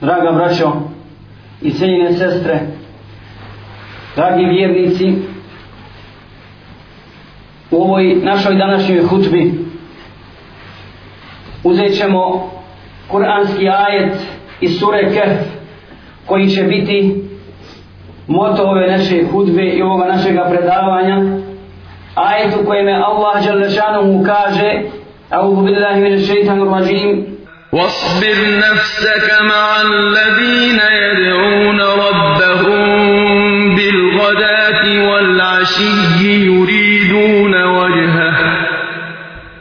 draga braćo i cijenjene sestre, dragi vjernici, u ovoj našoj današnjoj hutbi uzet ćemo kuranski ajet iz sure Kef koji će biti moto ove naše hudbe i ovoga našega predavanja ajet u kojem Allah Đalešanu mu kaže أعوذ بالله من الشيطان الرجيم واصبر نفسك مع الذين يدعون ربهم بالغداة والعشي يريدون وجهه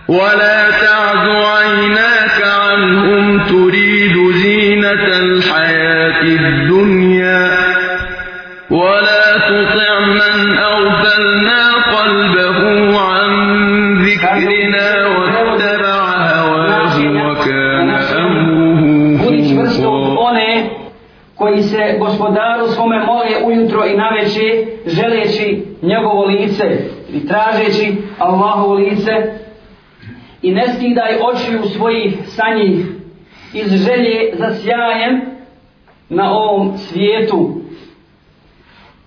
ولا تعد عيناك عنهم تريد زينة الحياة الدنيا ولا تطع من أغفلنا one koji se gospodaru svome mole ujutro i naveći želeći njegovo lice i tražeći Allahovo lice i ne skidaj oči u svojih sanjih iz želje za sjajem na ovom svijetu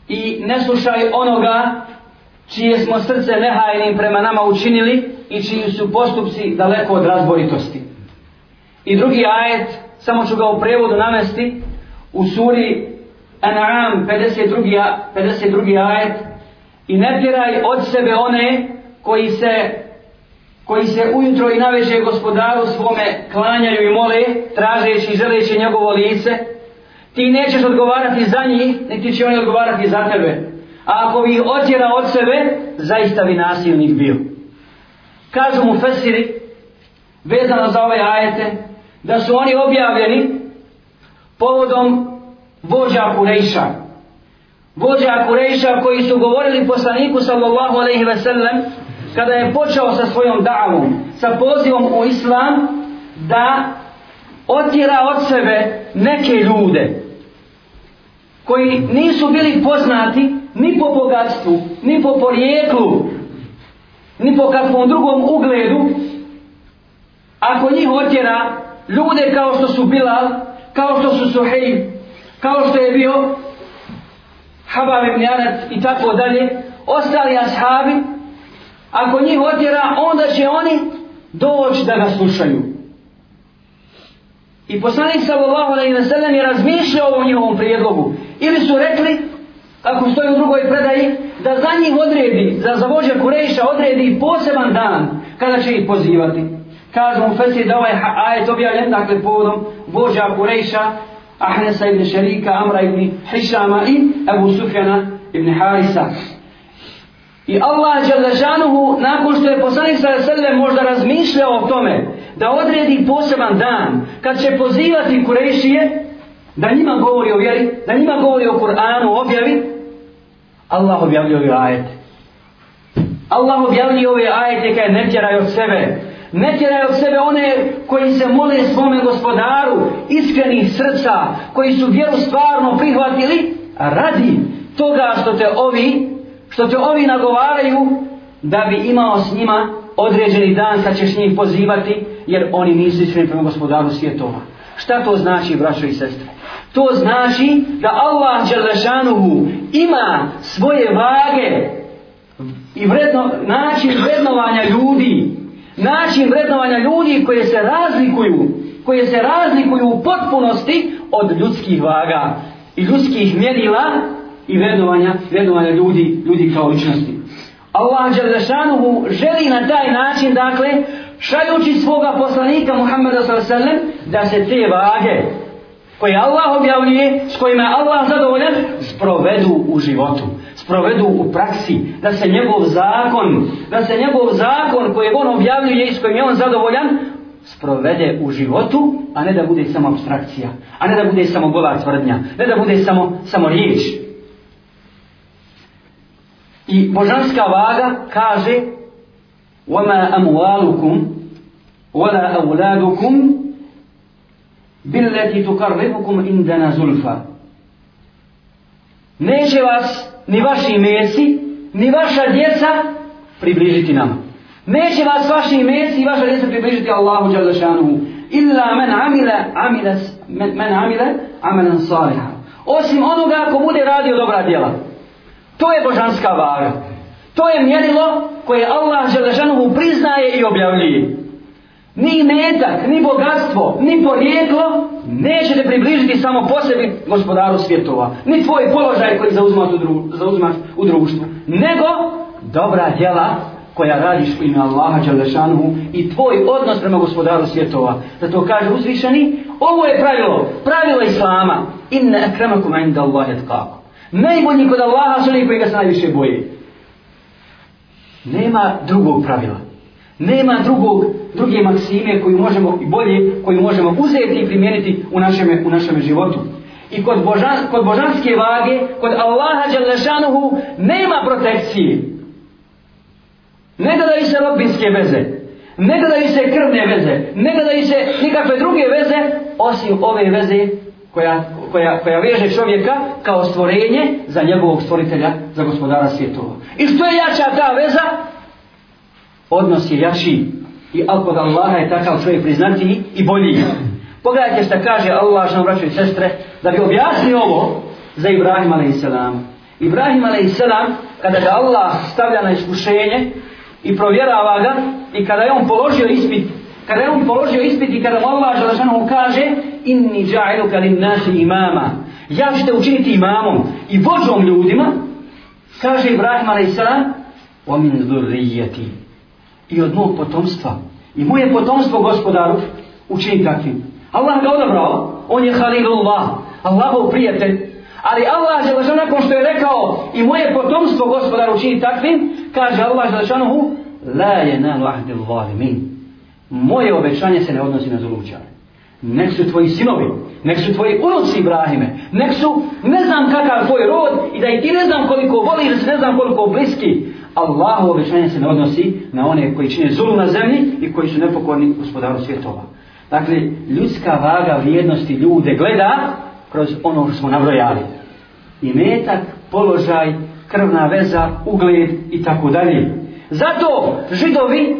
i ne slušaj onoga čije smo srce nehajnim prema nama učinili i čiji su postupci daleko od razboritosti i drugi ajet samo ću ga u prevodu namesti u suri An'am 52, 52 ajet i ne pjeraj od sebe one koji se koji se ujutro i naveže gospodaru svome klanjaju i mole tražeći i želeći njegovo lice ti nećeš odgovarati za njih niti će oni odgovarati za tebe a ako bi otjera od sebe zaista bi nasilnik bio kažu mu fesiri vezano za ove ajete da su oni objavljeni povodom vođa Kurejša. Vođa Kurejša koji su govorili poslaniku sallallahu alaihi ve sellem kada je počeo sa svojom davom, sa pozivom u islam da otjera od sebe neke ljude koji nisu bili poznati ni po bogatstvu, ni po porijeklu, ni po kakvom drugom ugledu, ako njih otjera ljude kao što su Bilal, kao što su Suhejim, kao što je bio Habab ibn Anad i tako dalje, ostali ashabi, ako njih otjera, onda će oni doći da ga slušaju. I poslanik sallallahu alejhi ve sellem je razmišljao o njihovom prijedlogu. Ili su rekli kako stoji u drugoj predaji da za njih odredi, za zavođa Kurejša odredi poseban dan kada će ih pozivati kažu mu fesir da ovaj ajet objavljen, dakle, povodom vođa Kurejša, Ahnesa ibn Šarika, Amra ibn Hišama i Ebu Sufjana ibn Harisa. I Allah Đalešanuhu, nakon što je poslanik sallallahu alaihi sallam možda razmišljao o tome da odredi poseban dan kad će pozivati Kurešije da njima govori o vjeri, da njima govori o Kur'anu, objavi, Allah objavljuje ove ajete. Allah objavljuje ove ajete kada ne tjeraju od sebe, ne tjeraj od sebe one koji se mole svome gospodaru iskrenih srca koji su vjeru stvarno prihvatili radi toga što te ovi što te ovi nagovaraju da bi imao s njima određeni dan sa ćeš njih pozivati jer oni nisu iskreni prema gospodaru svjetova šta to znači braćo i sestre to znači da Allah Đerlešanuhu ima svoje vage i vredno, način vrednovanja ljudi način vrednovanja ljudi koje se razlikuju, koje se razlikuju u potpunosti od ljudskih vaga i ljudskih mjerila i vrednovanja, vrednovanja ljudi, ljudi kao ličnosti. Allah Đerdešanuhu želi na taj način, dakle, šaljući svoga poslanika Muhammeda s.a.v. da se te vage koje Allah objavljuje, s kojima je Allah zadovoljan, sprovedu u životu sprovedu u praksi, da se njegov zakon, da se njegov zakon koji on objavljuje i s kojim je on zadovoljan, sprovede u životu, a ne da bude samo abstrakcija, a ne da bude samo gola tvrdnja, ne da bude samo, samo riječ. I božanska vaga kaže وَمَا أَمْوَالُكُمْ وَلَا أَوْلَادُكُمْ بِلَّتِ تُقَرِّبُكُمْ إِنْدَنَا زُلْفَةً neće vas ni vaši meci, ni vaša djeca približiti nam. Neće vas vaši meci i vaša djeca približiti Allahu Đalešanuhu. Illa men amile, amile, men amile, amelen saliha. Osim onoga ko bude radio dobra djela. To je božanska vaga. To je mjerilo koje Allah Đalešanuhu priznaje i objavljuje ni metak, ni bogatstvo, ni porijeklo neće te približiti samo po sebi gospodaru svjetova. Ni tvoj položaj koji zauzmaš u, dru, zauzmaš u društvu. Nego dobra djela koja radiš u ime Allaha Đalešanuhu i tvoj odnos prema gospodaru svjetova. Zato kaže uzvišeni, ovo je pravilo, pravilo Islama. Inne akramakum inda Allahi tkako. Najbolji kod Allaha su oni koji ga se najviše boje. Nema drugog pravila. Nema drugog, druge maksime koju možemo i bolje, koju možemo uzeti i primijeniti u našem u našem životu. I kod, boža, kod božanske vage, kod Allaha Đalešanuhu, nema protekcije. Ne gledaju se robinske veze, ne gledaju se krvne veze, ne gledaju se nikakve druge veze, osim ove veze koja, koja, koja veže čovjeka kao stvorenje za njegovog stvoritelja, za gospodara svjetova. I što je jača ta veza, odnos je jači i ako da Allah je takav čovjek priznati i bolji. Pogledajte šta kaže Allah što vraćaju sestre da bi objasnio ovo za Ibrahim a.s. Ibrahim a.s. kada ga Allah stavlja na iskušenje i provjerava ga i kada je on položio ispit kada je on položio ispit i kada Allah što vraćaju mu kaže inni džailu kalim nasi imama ja ću te učiniti imamom i vođom ljudima kaže Ibrahim a.s. omin zurrijeti i od mog potomstva. I moje potomstvo, gospodaru, učini takvim. Allah ga odabrao, on je Halilullah, Allahov prijatelj. Ali Allah je lažan, nakon što je rekao i moje potomstvo, gospodaru, učini takvim, kaže Allah je lažan, la je na lahdil valimin. Moje obećanje se ne odnosi na zulučare. Nek su tvoji sinovi, nek su tvoji unuci Ibrahime, nek su ne znam kakav tvoj rod i da i ti ne znam koliko voli ili ne znam koliko bliski, Allahu obećanje se ne odnosi na one koji čine zulu na zemlji i koji su nepokorni gospodaru svjetova. Dakle, ljudska vaga vrijednosti ljude gleda kroz ono što smo nabrojali. I metak, položaj, krvna veza, ugled i tako dalje. Zato židovi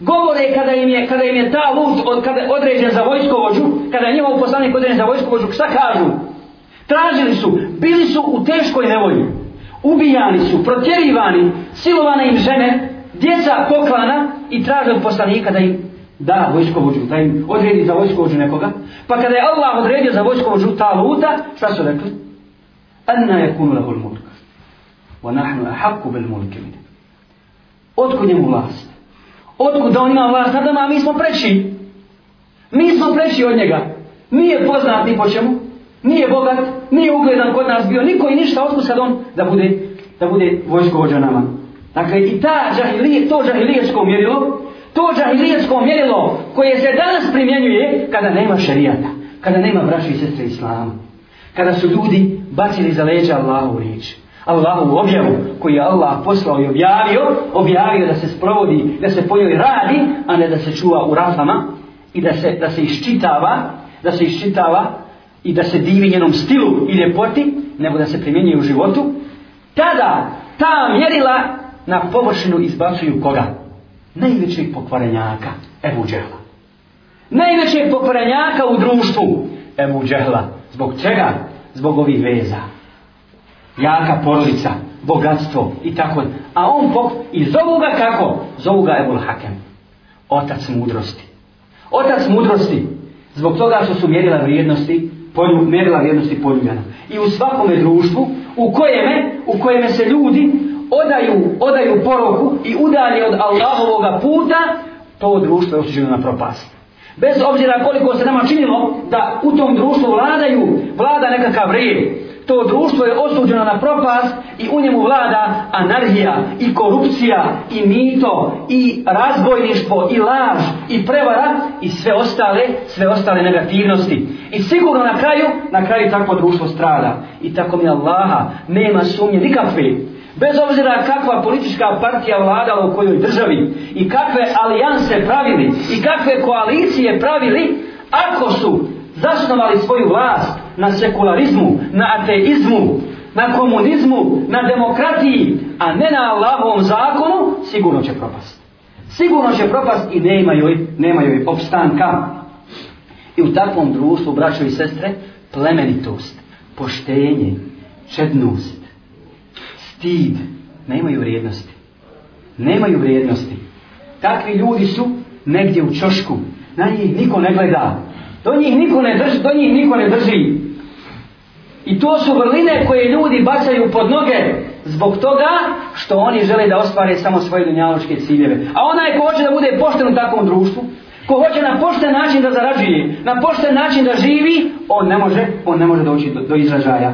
govore kada im je, kada im je ta lud od, kada je određen za vojskovođu, kada je njima u poslanik određen za vojskovođu, šta kažu? Tražili su, bili su u teškoj nevolji ubijani su, protjerivani, silovane im žene, djeca poklana i traže od poslanika da im da vojskovođu, da im odredi za vojskovođu nekoga. Pa kada je Allah odredio za vojskovođu ta luta, šta su rekli? Anna je kunu lahul mulk. Wa nahnu ahakku bel mulke mine. Otkud njemu vlast? Otkud on ima vlast nad nama, a mi smo preći? Mi smo preći od njega. Nije poznat ni po čemu nije bogat, nije ugledan kod nas bio, niko i ništa, otko sad on da bude, da bude vojsko vođa nama. Dakle, i ta džahilije, to džahilijesko mjerilo, to džahilijesko mjerilo koje se danas primjenjuje kada nema šerijata, kada nema braća i sestre Islama, kada su ljudi bacili za leđa Allahu riječ, Allahu objavu koji je Allah poslao i objavio, objavio da se sprovodi, da se po njoj radi, a ne da se čuva u rafama i da se, da se iščitava, da se iščitava i da se divi njenom stilu i ljepoti, nego da se primjenjuje u životu, tada ta mjerila na površinu izbacuju koga? Najvećeg pokvarenjaka, Ebu Džehla. Najvećeg pokvarenjaka u društvu, Ebu Džehla. Zbog čega? Zbog ovih veza. Jaka porlica, bogatstvo i tako. A on pok... I zovu ga kako? Zovu ga Ebul Hakem. Otac mudrosti. Otac mudrosti. Zbog toga što su mjerila vrijednosti polju, mjerila vrijednosti poljubljena. I u svakome društvu u kojeme, u kojeme se ljudi odaju, odaju poroku i udalje od Allahovoga puta, to društvo je osuđeno na propast. Bez obzira koliko se nama činilo da u tom društvu vladaju, vlada nekakav red, to društvo je osuđeno na propast i u njemu vlada anarhija i korupcija i mito i razbojništvo i laž i prevara i sve ostale sve ostale negativnosti i sigurno na kraju na kraju takvo društvo strada i tako mi Allaha nema sumnje nikakve bez obzira kakva politička partija vladala u kojoj državi i kakve alijanse pravili i kakve koalicije pravili ako su zasnovali svoju vlast na sekularizmu, na ateizmu, na komunizmu, na demokratiji, a ne na Allahovom zakonu, sigurno će propast. Sigurno će propast i nema joj, nema joj opstanka. I u takvom društvu, braćo i sestre, plemenitost, poštenje, čednost, stid, nemaju vrijednosti. Nemaju vrijednosti. Takvi ljudi su negdje u čošku. Na njih niko ne gleda. Do njih niko ne drži, do njih niko ne drži. I to su vrline koje ljudi bacaju pod noge zbog toga što oni žele da ostvare samo svoje dunjaločke ciljeve. A onaj ko hoće da bude pošten u takvom društvu, ko hoće na pošten način da zarađuje, na pošten način da živi, on ne može, on ne može doći do, do izražaja.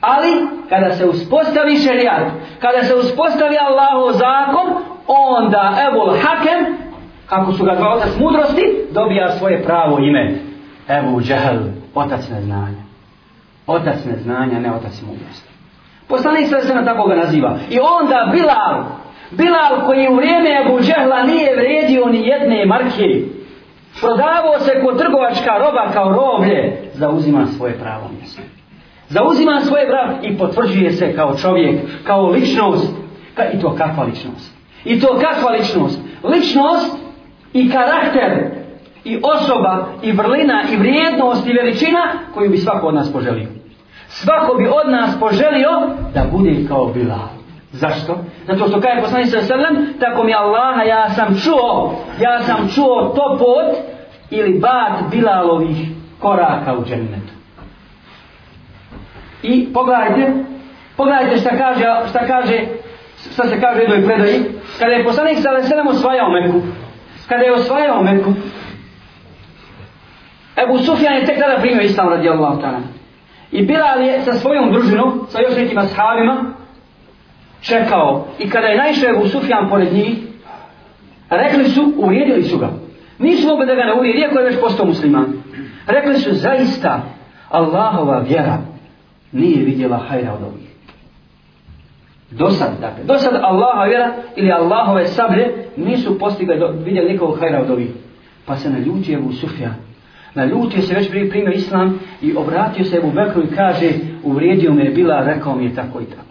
Ali, kada se uspostavi šerijat, kada se uspostavi Allahov zakon, onda Ebul Hakem, kako su ga dva otac mudrosti, dobija svoje pravo ime. Ebu Džehl, otac neznanja. Otac neznanja, ne otac mudrosti. Poslanik sve se na tako ga naziva. I onda Bilal, Bilal koji u vrijeme Ebu Džehla nije vredio ni jedne marke, prodavao se kod trgovačka roba kao roblje, zauzima svoje pravo mjesto. Zauzima svoje pravo i potvrđuje se kao čovjek, kao ličnost. Ka, I to kakva ličnost? I to kakva ličnost? Ličnost i karakter i osoba i vrlina i vrijednost i veličina koju bi svako od nas poželio. Svako bi od nas poželio da bude kao Bilal. Zašto? Zato što kaže poslanik sa sallam, tako mi Allaha ja sam čuo, ja sam čuo to pot ili bat Bilalovih koraka u džennetu. I pogledajte, pogledajte šta kaže, šta kaže, šta se kaže u jednoj predaji. Kada je poslanik sa sallam osvajao Meku, kada je osvajao Meku, Ebu Sufjan je tek tada primio Islam radi Allah ta'ala. I Bilal je sa svojom družinom, sa još nekim ashabima, čekao. I kada je naišao Ebu Sufjan pored njih, rekli su, uvijedili su ga. Nisu mogli da ga ne uvijedi, iako je već postao musliman. Rekli su, zaista, Allahova vjera nije vidjela hajra od ovih. Do sad, dakle, do sad Allaha vjera ili Allahove sablje nisu postigle, do, vidjeli nikog hajra od ovih. Pa se naljuči Ebu Sufjan Naljutio se već prije primio islam i obratio se Ebu Bekru i kaže uvrijedio me je bila, rekao mi je tako i tako.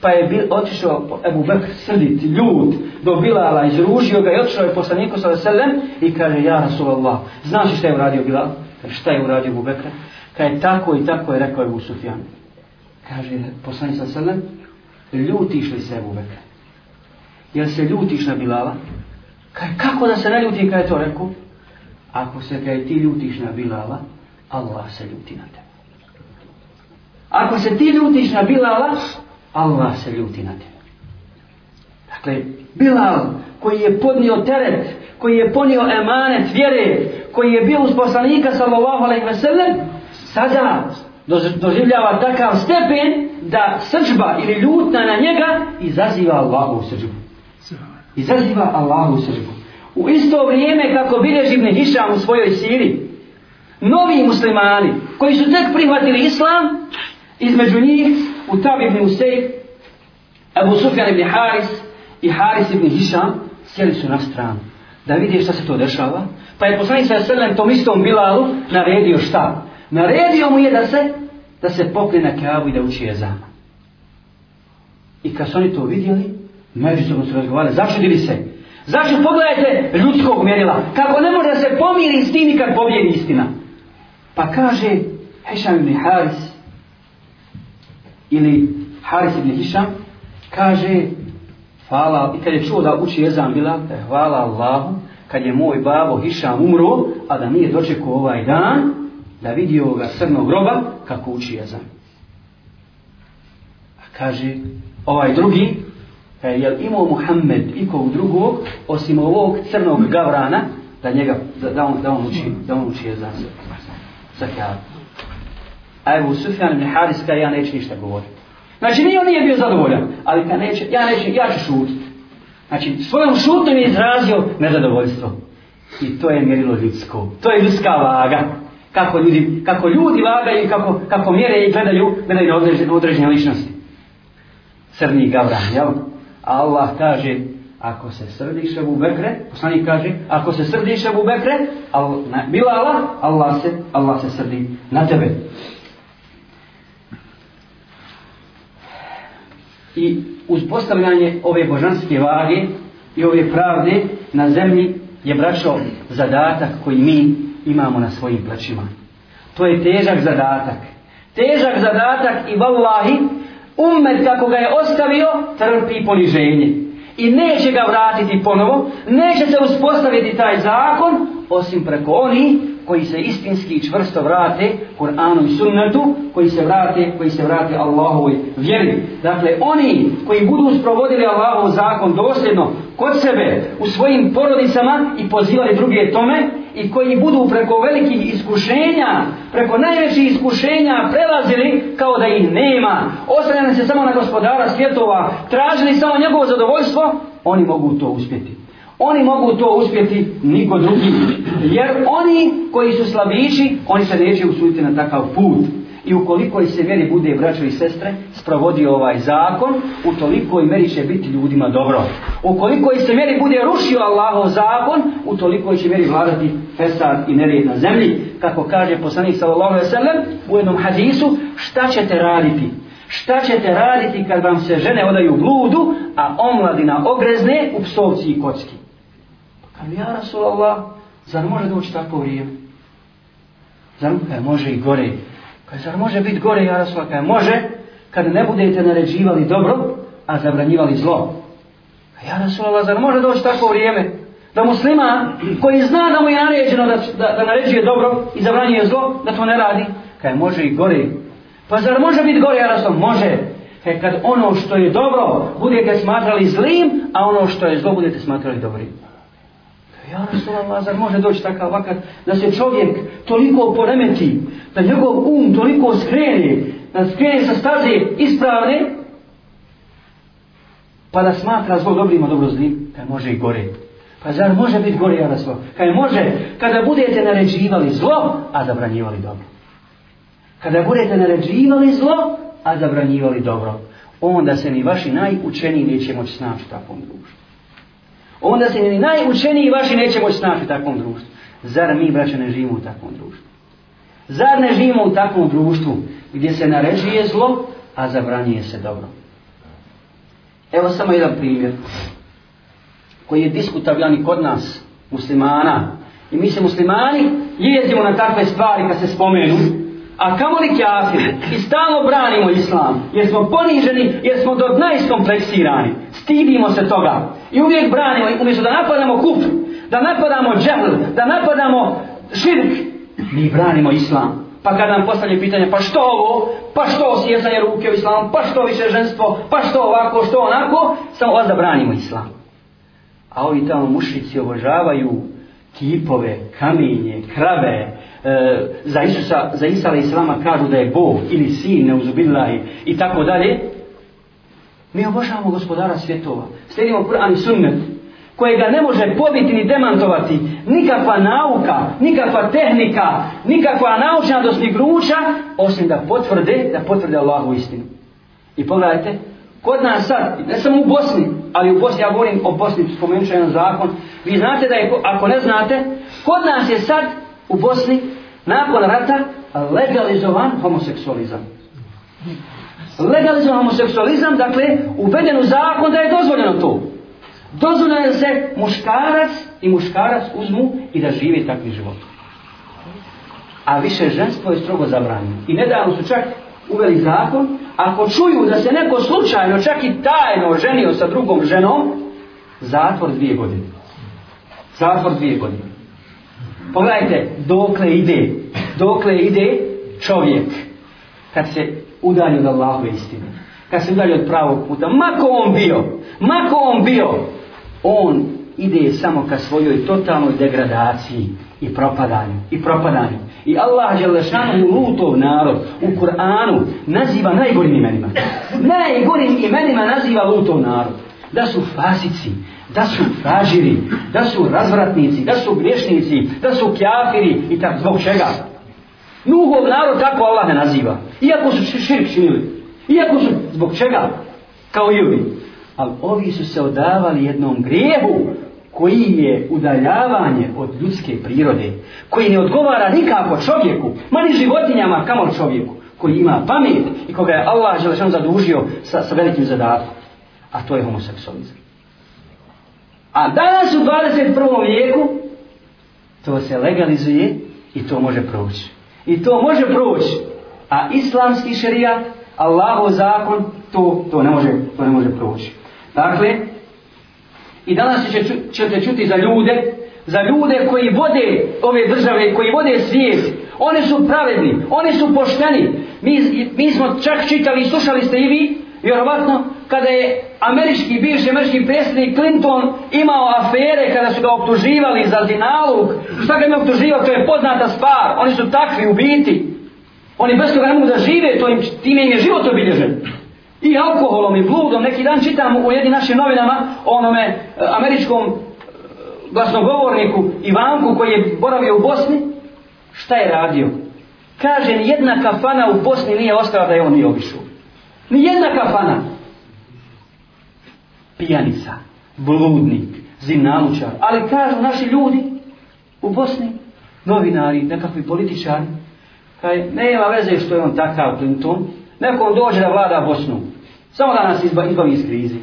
Pa je bil, otišao Ebu Bekr srdit, ljud, do Bilala, izružio ga i otišao je poslaniku sa veselem i kaže, ja Rasulallah, znaš šta je uradio Bilal? Kaže, šta je uradio Ebu Bekr? Kaže, tako i tako je rekao Ebu Sufjan. Kaže, poslanik sa veselem, ljutiš li se Ebu Bekr? Jel se ljutiš na Bilala? Kaže, kako da se ne ljuti kada je to rekao? Ako se kaj ti ljutiš na Bilala, Allah se ljuti na tebe. Ako se ti ljutiš na Bilala, Allah se ljuti na tebe. Dakle, Bilal koji je podnio teret, koji je ponio emanet vjere, koji je bio uz poslanika sallallahu alaihi ve sellem, sada doživljava takav stepen da srđba ili ljutna na njega izaziva Allahu srđbu. Izaziva Allahu srđbu. U isto vrijeme kako bilježi Ibn Hišam u svojoj siri, novi muslimani koji su tek prihvatili islam, između njih u Tab ibn Usej, Abu Sufjan ibn Haris i Haris ibn Hišam sjeli su na stranu da vidi šta se to dešava. Pa je poslanik sa Selem tom istom Bilalu naredio šta? Naredio mu je da se da se pokne na kjavu i da uči jezama. I kad su oni to vidjeli, međusobno su razgovarali, začudili se. Zašto pogledajte ljudskog mjerila? Kako ne može se pomiri s tim kad pobjedi istina? Pa kaže Hišam ibn Haris ili Haris ibn Hišam kaže hvala, i kad je čuo da uči Ezan Bila hvala Allahu kad je moj babo Hišam umro a da nije dočekao ovaj dan da vidio ga srnog groba kako uči Ezan. A kaže ovaj drugi E, je li imao Muhammed ikog drugog, osim ovog crnog gavrana, da njega, da, da on, da on uči, da on uči za zakat. A evo Sufjan ibn Haris ja neću ništa govoriti. Znači nije on nije bio zadovoljan, ali ka neće, ja neću, ja ću šutiti. Znači svojom šutnjom je izrazio nezadovoljstvo. I to je mjerilo ljudsko, to je ljudska vaga. Kako ljudi, kako ljudi vagaju, kako, kako mjere i gledaju, gledaju na određene, određene ličnosti. Crni gavran, jel? Ja. A Allah kaže, ako se srdiš Ebu Bekre, poslanik kaže, ako se srdiš Ebu Bekre, al, na, bila Allah, Allah se, Allah se srdi na tebe. I uz postavljanje ove božanske vage i ove pravde na zemlji je braćo zadatak koji mi imamo na svojim plaćima. To je težak zadatak. Težak zadatak i vallahi umet kako ga je ostavio trpi poniženje i neće ga vratiti ponovo neće se uspostaviti taj zakon osim preko oni koji se istinski i čvrsto vrate Kur'anu i Sunnetu, koji se vrate, koji se vrate Allahovoj vjeri. Dakle, oni koji budu sprovodili Allahov zakon dosljedno kod sebe, u svojim porodicama i pozivali druge tome i koji budu preko velikih iskušenja, preko najvećih iskušenja prelazili kao da ih nema, ostavljali se samo na gospodara svjetova, tražili samo njegovo zadovoljstvo, oni mogu to uspjeti. Oni mogu to uspjeti niko drugi. Jer oni koji su slabiši, oni se neće usuditi na takav put. I ukoliko i se meni bude braćo i sestre sprovodio ovaj zakon, u toliko i meri će biti ljudima dobro. Ukoliko i se meni bude rušio Allahov zakon, u toliko će meri vladati fesad i nerijed na zemlji. Kako kaže poslanik sallallahu alaihi sallam u jednom hadisu, šta ćete raditi? Šta ćete raditi kad vam se žene odaju bludu, a omladina ogrezne u psovci i kocki? Kažem, ja Rasulallah, zar može doći tako vrijeme? Zar e, može i gore? Kaže, pa zar može biti gore, ja Rasulallah? Kaže, može, kad ne budete naređivali dobro, a zabranjivali zlo. Kaže, ja Rasulallah, zar može doći tako vrijeme? Da muslima, koji zna da mu je naređeno da, da, da naređuje dobro i zabranjuje zlo, da to ne radi. Kaže, može i gore. Pa zar može biti gore, ja Rasulallah? Može. Kaže, kad ono što je dobro, budete smatrali zlim, a ono što je zlo, budete smatrali dobrim. Ja Rasul Allah, zar može doći takav vakat da se čovjek toliko poremeti, da njegov um toliko skrene, da skrene sa staze ispravne, pa da smatra zlo dobrima, dobro zlim, kaj može i gore. Pa zar može biti gore, ja Rasul? Kaj može, kada budete naređivali zlo, a zabranjivali dobro. Kada budete naređivali zlo, a zabranjivali dobro, onda se ni vaši najučeniji neće moći snaći takvom društvu onda se ni najučeniji vaši neće moći snaći u takvom društvu. Zar mi, braćo, ne živimo u takvom društvu? Zar ne živimo u takvom društvu gdje se naređuje zlo, a zabranjuje se dobro? Evo samo jedan primjer koji je diskutabilan i kod nas, muslimana. I mi se muslimani jezimo na takve stvari kad se spomenu, a kamo li kjafir? I stalno branimo islam, jer smo poniženi, jer smo do dna iskompleksirani. Stidimo se toga. I uvijek branimo, umjesto da napadamo kufr, da napadamo džahl, da napadamo širk, mi branimo islam. Pa kada nam postavlja pitanje, pa što ovo, pa što osjecanje ruke u islamu, pa što više ženstvo, pa što ovako, što onako, samo vas da branimo islam. A ovi tamo mušici obožavaju kipove, kamenje, krave, e, za Isusa, za Isala Islama kažu da je Bog ili sin, neuzubillahi i tako dalje, Mi obožavamo gospodara svjetova. Sledimo Kur'an i sunnet koje ga ne može pobiti ni demantovati nikakva nauka, nikakva tehnika, nikakva naučna dostignuća, osim da potvrde, da potvrde Allah u istinu. I pogledajte, kod nas sad, ne samo u Bosni, ali u Bosni, ja govorim o Bosni, spomenut ću jedan zakon, vi znate da je, ako ne znate, kod nas je sad u Bosni, nakon rata, legalizovan homoseksualizam legalizovan homoseksualizam, dakle, uveden u zakon da je dozvoljeno to. Dozvoljeno je da se muškarac i muškarac uzmu i da živi takvi život. A više ženstvo je strogo zabranjeno. I nedavno su čak uveli zakon, ako čuju da se neko slučajno, čak i tajno ženio sa drugom ženom, zatvor dvije godine. Zatvor dvije godine. Pogledajte, dokle ide, dokle ide čovjek kad se udalji od Allahove istine, kad se udalji od pravog puta, mako on bio, mako on bio, on ide samo ka svojoj totalnoj degradaciji i propadanju, i propadanju. I Allah Đelešanu u lutov narod u Kur'anu naziva najgorim imenima. Najgorim imenima naziva lutov narod. Da su fasici, da su fažiri, da su razvratnici, da su griješnici, da su kjafiri i tako zbog čega? Nuhov narod tako Allah ne naziva. Iako su širk činili. Iako su, zbog čega? Kao i ovi. Ali ovi su se odavali jednom grijehu koji je udaljavanje od ljudske prirode. Koji ne odgovara nikako čovjeku. Ma ni životinjama, kamo čovjeku. Koji ima pamet i koga je Allah želešan zadužio sa, sa velikim zadatkom. A to je homoseksualizam. A danas u 21. vijeku to se legalizuje i to može proći. I to može proći. A islamski šerijat, Allahov zakon, to, to, ne može, to ne može proći. Dakle, i danas ćete, ćete čuti za ljude, za ljude koji vode ove države, koji vode svijet. Oni su pravedni, oni su pošteni. Mi, mi smo čak čitali i slušali ste i vi, Vjerovatno, kada je američki, bivši američki predsjednik Clinton imao afere kada su ga optuživali za zinalog, šta ga ima optuživao, to je poznata stvar, oni su takvi u biti. Oni bez toga ne mogu da žive, to im, time im je život obilježen. I alkoholom i bludom, neki dan čitam u jednim našim novinama o onome e, američkom e, glasnogovorniku Ivanku koji je boravio u Bosni, šta je radio? Kaže, jedna kafana u Bosni nije ostala da je on i obišao. Nijedna kafana. Pijanica, bludnik, zinalučar. Ali kažu naši ljudi u Bosni, novinari, nekakvi političari, kaj nema veze što je on takav Clinton, nekom dođe da vlada Bosnu. Samo da nas izba, izbavi iz krize.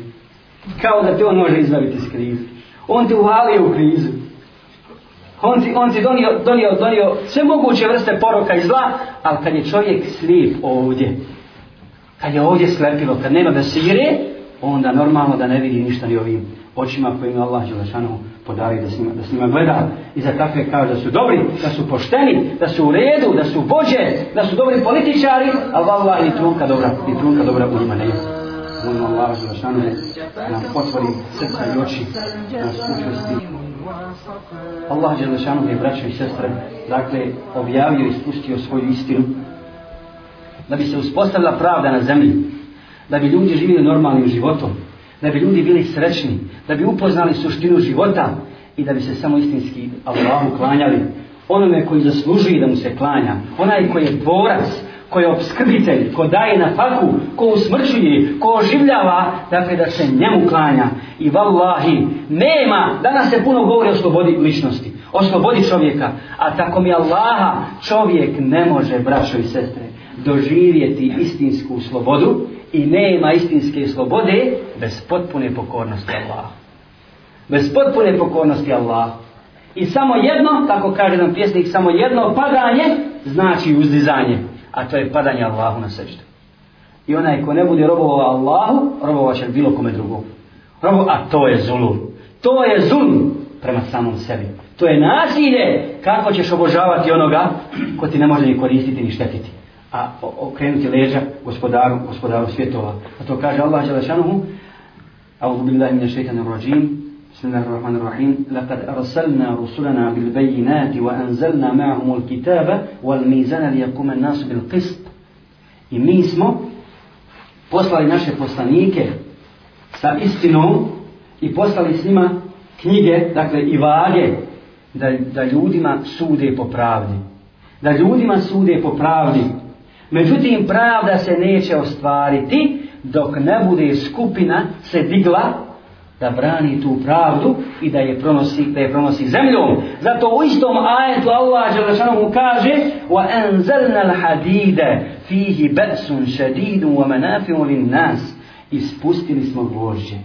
Kao da te on može izbaviti iz krize. On ti uvalio u krizu. On ti, on ti donio, donio, donio sve moguće vrste poroka i zla, ali kad je čovjek slijep ovdje, Kad je ovdje slepilo, kad nema besire, onda normalno da ne vidi ništa ni ovim očima kojim Allah Đelešanu podari da s, njima, da s njima gleda. I za takve kaže da su dobri, da su pošteni, da su u redu, da su vođe, da su dobri političari, a vala i trunka dobra, i trunka dobra u njima nema. Molim Allah Đelešanu da nam potvori srca i oči, da nas učesti. Allah Đelešanu mi je braćo i sestre, dakle, objavio i spustio svoju istinu, da bi se uspostavila pravda na zemlji, da bi ljudi živjeli normalnim životom, da bi ljudi bili srećni, da bi upoznali suštinu života i da bi se samo istinski Allahu klanjali. Onome koji zaslužuje da mu se klanja, onaj koji je tvorac, koji je obskrbitelj, ko daje na faku, ko usmrćuje, ko oživljava, dakle da se njemu klanja. I vallahi, nema, danas se puno govori o slobodi ličnosti, o slobodi čovjeka, a tako mi Allaha čovjek ne može, braćo i sestre, doživjeti istinsku slobodu i nema istinske slobode bez potpune pokornosti Allah. Bez potpune pokornosti Allah. I samo jedno, tako kaže nam pjesnik, samo jedno padanje znači uzdizanje. A to je padanje Allahu na sečtu. I onaj ko ne bude robovao Allahu, robovaće bilo kome drugom. Robo, a to je zulum. To je zulum prema samom sebi. To je nasilje kako ćeš obožavati onoga ko ti ne može ni koristiti ni štetiti a okrenuti leđa gospodaru, gospodaru svjetova. A to kaže Allah Đelešanuhu, أعوذ بالله من الشيطان الرجيم بسم الله الرحمن الرحيم لقد أرسلنا رسلنا بالبينات وأنزلنا معهم الكتاب والميزان ليقوم الناس بالقسط I mi smo poslali naše poslanike sa istinom i poslali s njima knjige, dakle i vage, da, da ljudima sude po pravdi. Da ljudima sude po pravdi. Međutim, pravda se neće ostvariti dok ne bude skupina se digla da brani tu pravdu i da je pronosi, da je pronosi zemljom. Zato u istom ajetu Allah Đelešanu mu kaže وَاَنْزَلْنَا الْحَدِيدَ فِيهِ بَأْسٌ شَدِيدٌ وَمَنَافِمُ لِنَّاسِ Ispustili smo gvožđe.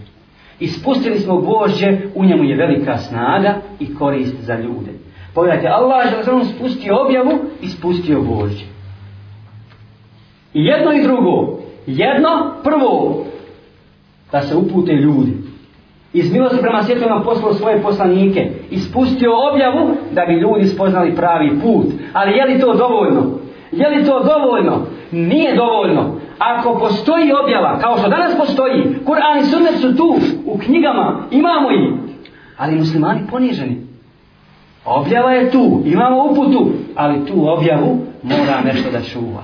Ispustili smo gvožđe, u njemu je velika snaga i korist za ljude. Pogledajte, Allah Đelešanu spustio objavu, ispustio gvožđe. I jedno i drugo. Jedno, prvo, da se upute ljudi. Iz milosti prema svjetljima poslao svoje poslanike. Ispustio objavu da bi ljudi spoznali pravi put. Ali je li to dovoljno? Je li to dovoljno? Nije dovoljno. Ako postoji objava, kao što danas postoji, Kur'an i Sunnet su tu, u knjigama, imamo ih. Ali muslimani poniženi. Objava je tu, imamo uputu, ali tu objavu mora nešto da čuva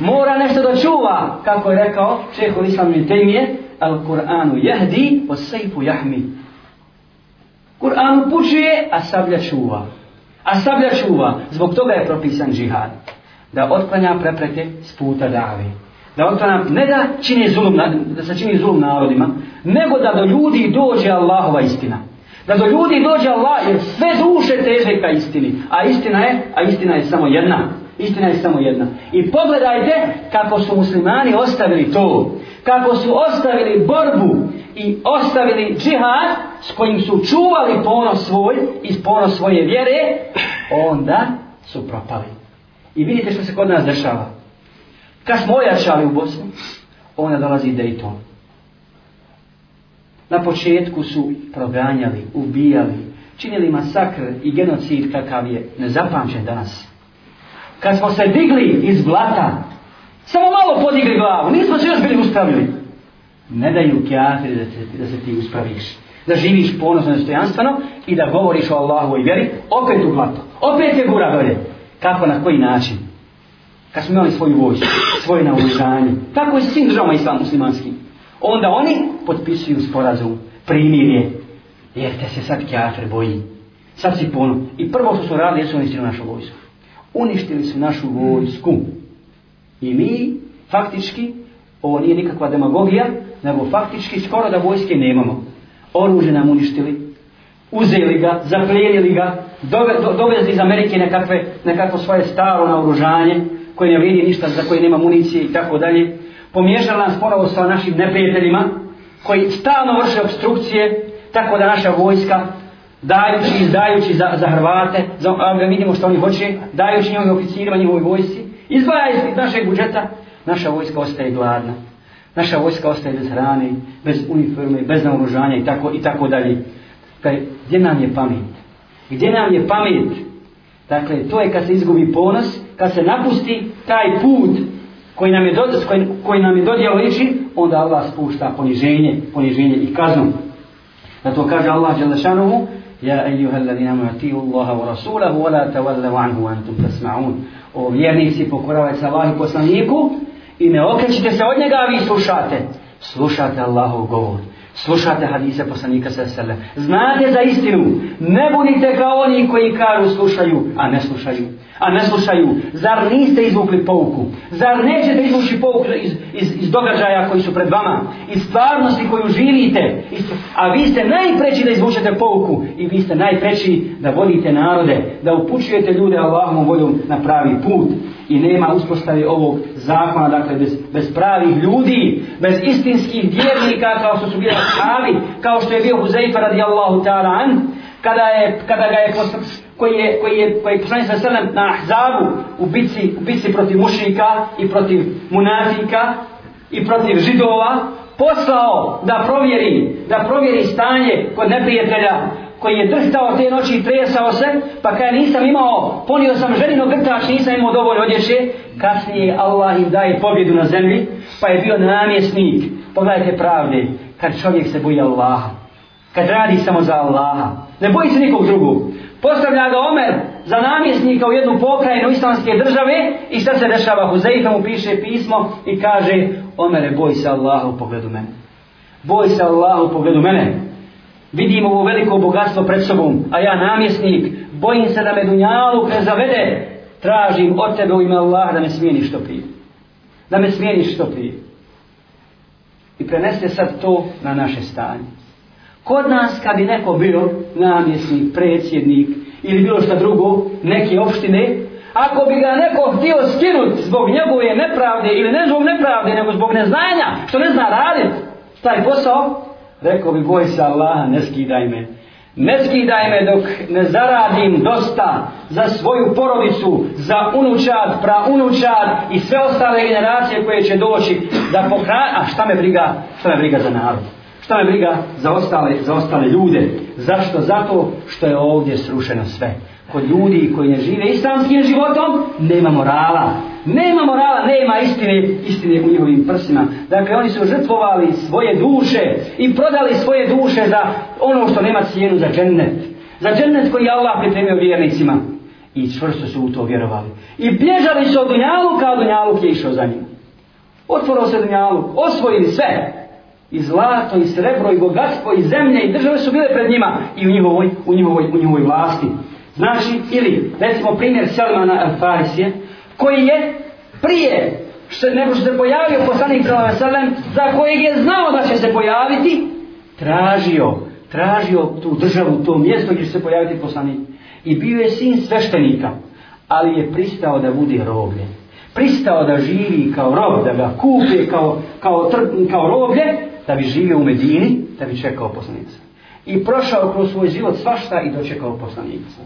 mora nešto da čuva, kako je rekao šehhul islam i temije, al Kur'anu jahdi, o sejfu jahmi. Kur'an upućuje, a sablja čuva. A sablja čuva, zbog toga je propisan džihad. Da otklanja prepreke s puta davi. Da otklanja, ne da, čini zulum, da se čini zulum narodima, nego da do ljudi dođe Allahova istina. Da do ljudi dođe Allah, jer sve duše teže ka istini. A istina je, a istina je samo jedna. Istina je samo jedna. I pogledajte kako su muslimani ostavili to. Kako su ostavili borbu i ostavili džihad s kojim su čuvali ponos svoj i ponos svoje vjere, onda su propali. I vidite što se kod nas dešava. Kad smo ojačali u Bosnu, onda dolazi Dayton. Na početku su proganjali, ubijali, činili masakr i genocid kakav je nezapamćen danas kad smo se digli iz blata, samo malo podigli glavu, nismo se još bili uspravili. Ne daju kjafir da, se, da se ti uspraviš, da živiš ponosno i stojanstveno i da govoriš o Allahu i vjeri, opet u blato, opet je gura dolje. Kako, na koji način? Kad smo imali svoju vojsku, svoje naučanje, tako je s svim državama islam muslimanskim. Onda oni potpisuju sporazum, primir je, jer te se sad kjafir boji. Sad si ponu. I prvo što su radili, jesu oni našu vojsku uništili su našu vojsku. I mi, faktički, ovo nije nikakva demagogija, nego faktički skoro da vojske nemamo. Oružje nam uništili, uzeli ga, zaplijenili ga, dovezli iz Amerike nekakve, nekako svoje staro naoružanje, koje ne vrijedi ništa, za koje nema municije i tako dalje. Pomježala nas ponovo sa našim neprijateljima, koji stalno vrše obstrukcije, tako da naša vojska dajući i izdajući za, za Hrvate, za, da vidimo što oni hoće, dajući njom i oficirima njihovoj vojsi, izbaja iz našeg budžeta, naša vojska ostaje gladna. Naša vojska ostaje bez hrane, bez uniforme, bez naoružanja i tako i tako dalje. Kaj, gdje nam je pamet? Gdje nam je pamet? Dakle, to je kad se izgubi ponos, kad se napusti taj put koji nam je, do, koji, koji nam je dodijel liči, onda Allah spušta poniženje, poniženje i kaznu. Zato kaže Allah Đelešanovu, Ja ejuha alladhina amanu atiu Allaha wa rasulahu wa la tawallaw anhu wa antum tasma'un. O vjernici pokoravajte se Allahu poslaniku i ne okrećite se od njega vi slušate. Slušate Allahov govor. Slušate hadise poslanika sallallahu alejhi ve Znate za istinu. Ne budite kao oni koji kažu slušaju, a ne slušaju. A ne slušaju. Zar niste izvukli pouku? Zar nećete izvući pouku iz, iz iz događaja koji su pred vama, iz stvarnosti koju živite, iz... a vi ste najpreći da izvučete pouku i vi ste najpreći da vodite narode, da upućujete ljude Allahom voljom na pravi put i nema uspostavi ovog zakona, dakle, bez, bez pravih ljudi, bez istinskih vjernika kao što su bili pravi, kao što je bio Huzeifa radijallahu ta'ala an, kada, je, kada ga je posl koji je koji je koji je poslanik sallallahu na Ahzabu u bici u bici protiv mušrika i protiv munafika i protiv židova poslao da provjeri, da provjeri stanje kod neprijatelja koji je drhtao te noći i tresao se, pa kada nisam imao, ponio sam ženino grtač, nisam imao dovolj odjeće, kasnije Allah im daje pobjedu na zemlji, pa je bio namjesnik. Pogledajte pravde, kad čovjek se boji Allaha, kad radi samo za Allaha, ne boji se nikog drugog. Postavlja ga Omer, za namjesnika u jednu pokrajinu islamske države i šta se dešava Huzeifa mu piše pismo i kaže Omere boj se Allahu pogledu mene boj se Allahu pogledu mene vidim ovo veliko bogatstvo pred sobom a ja namjesnik bojim se da me dunjalu ne zavede tražim od tebe u ime Allah da me smijeniš što prije da me smijeniš što prije i prenese sad to na naše stanje kod nas kad bi neko bio namjesnik, predsjednik ili bilo šta drugo, neke opštine, ako bi ga neko htio skinut zbog njegove nepravde ili ne zbog nepravde, nego zbog neznanja, što ne zna radit taj posao, rekao bi boj se Allaha, ne skidaj me. Ne skidaj me dok ne zaradim dosta za svoju porodicu, za unučad, praunučad i sve ostale generacije koje će doći da pokra... A šta me briga? Šta me briga za narod? šta je briga za ostale, za ostale ljude? Zašto? Zato što je ovdje srušeno sve. Kod ljudi koji ne žive islamskim životom, nema morala. Nema morala, nema istine, istine u njihovim prsima. Dakle, oni su žrtvovali svoje duše i prodali svoje duše za ono što nema cijenu za džennet. Za džennet koji je Allah pripremio vjernicima. I čvrsto su u to vjerovali. I bježali su od Dunjaluka, a Dunjaluk je išao za njim. Otvorao se Dunjaluk, osvojili sve i zlato i srebro i bogatstvo i zemlje i države su bile pred njima i u njihovoj, u njihovoj, u njihovoj vlasti. Znači, ili, recimo primjer Selmana Farisije, koji je prije što nego što se pojavio poslanik Selem, za kojeg je znao da će se pojaviti, tražio, tražio tu državu, to mjesto gdje će se pojaviti poslanik. I bio je sin sveštenika, ali je pristao da bude roblje. Pristao da živi kao rob, da ga kupe kao, kao, trp, kao roblje, da bi živio u Medini, da bi čekao poslanica. I prošao kroz svoj život svašta i dočekao poslanica.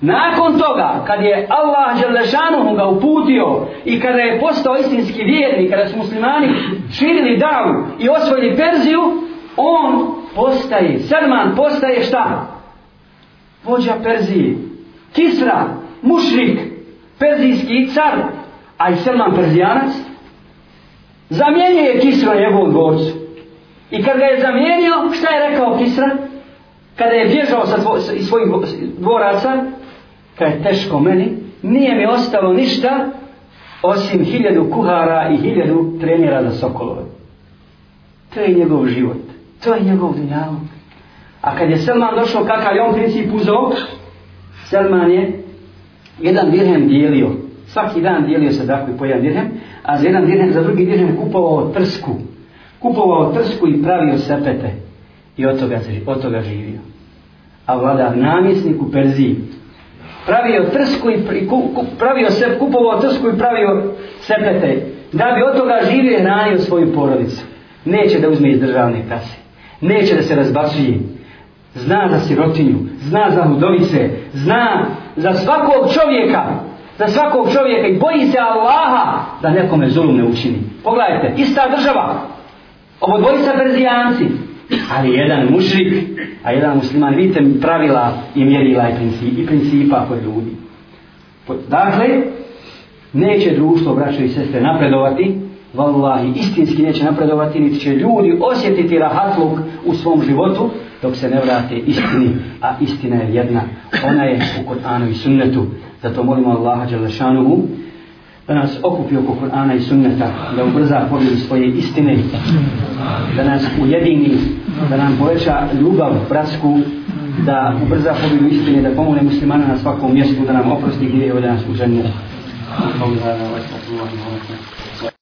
Nakon toga, kad je Allah Đerlešanuhu ga uputio i kada je postao istinski vjernik, kada su muslimani širili davu i osvojili Perziju, on postaje, Selman postaje šta? Vođa Perzije. Kisra, mušrik, perzijski car, a i Selman perzijanac, zamijenio je Kisra njegovom dvorcu. I kad ga je zamijenio, šta je rekao Kisra? Kada je bježao sa iz svojih dvoraca, kada je teško meni, nije mi ostalo ništa osim hiljadu kuhara i hiljadu trenera za sokolove. To je njegov život. To je njegov dunjalo. A kad je Selman došao kakav je on princip uzao, Selman je jedan dirhem dijelio. Svaki dan dijelio se dakle po jedan dirhem, a za jedan dirhem, za drugi dirhem kupao trsku kupovao trsku i pravio sepete i od toga, od toga živio a vladar namjesnik u Perziji pravio trsku i ku, ku, pravio se kupovao trsku i pravio sepete da bi od toga živio i hranio svoju porodicu neće da uzme iz državne kase neće da se razbacuje zna za sirotinju zna za hudovice zna za svakog čovjeka za svakog čovjeka i boji se Allaha da nekome zulum ne učini. Pogledajte, ista država, Ovo dvoji sa Perzijanci. Ali jedan mušrik, a jedan musliman, vidite pravila i mjerila i, princi, i principa kod ljudi. Dakle, neće društvo, braćo i sestre, napredovati, vallahi, istinski neće napredovati, niti će ljudi osjetiti rahatluk u svom životu, dok se ne vrate istini, a istina je jedna. Ona je u Kur'anu i sunnetu. Zato molimo Allaha Đalešanuhu, da nas okupi oko Kur'ana i Sunneta, da ubrza pobjedu svoje istine, da nas ujedini, da nam poveća ljubav, bratsku, da ubrza pobjedu istine, da pomole muslimana na svakom mjestu, da nam oprosti gdje je da nas uženje.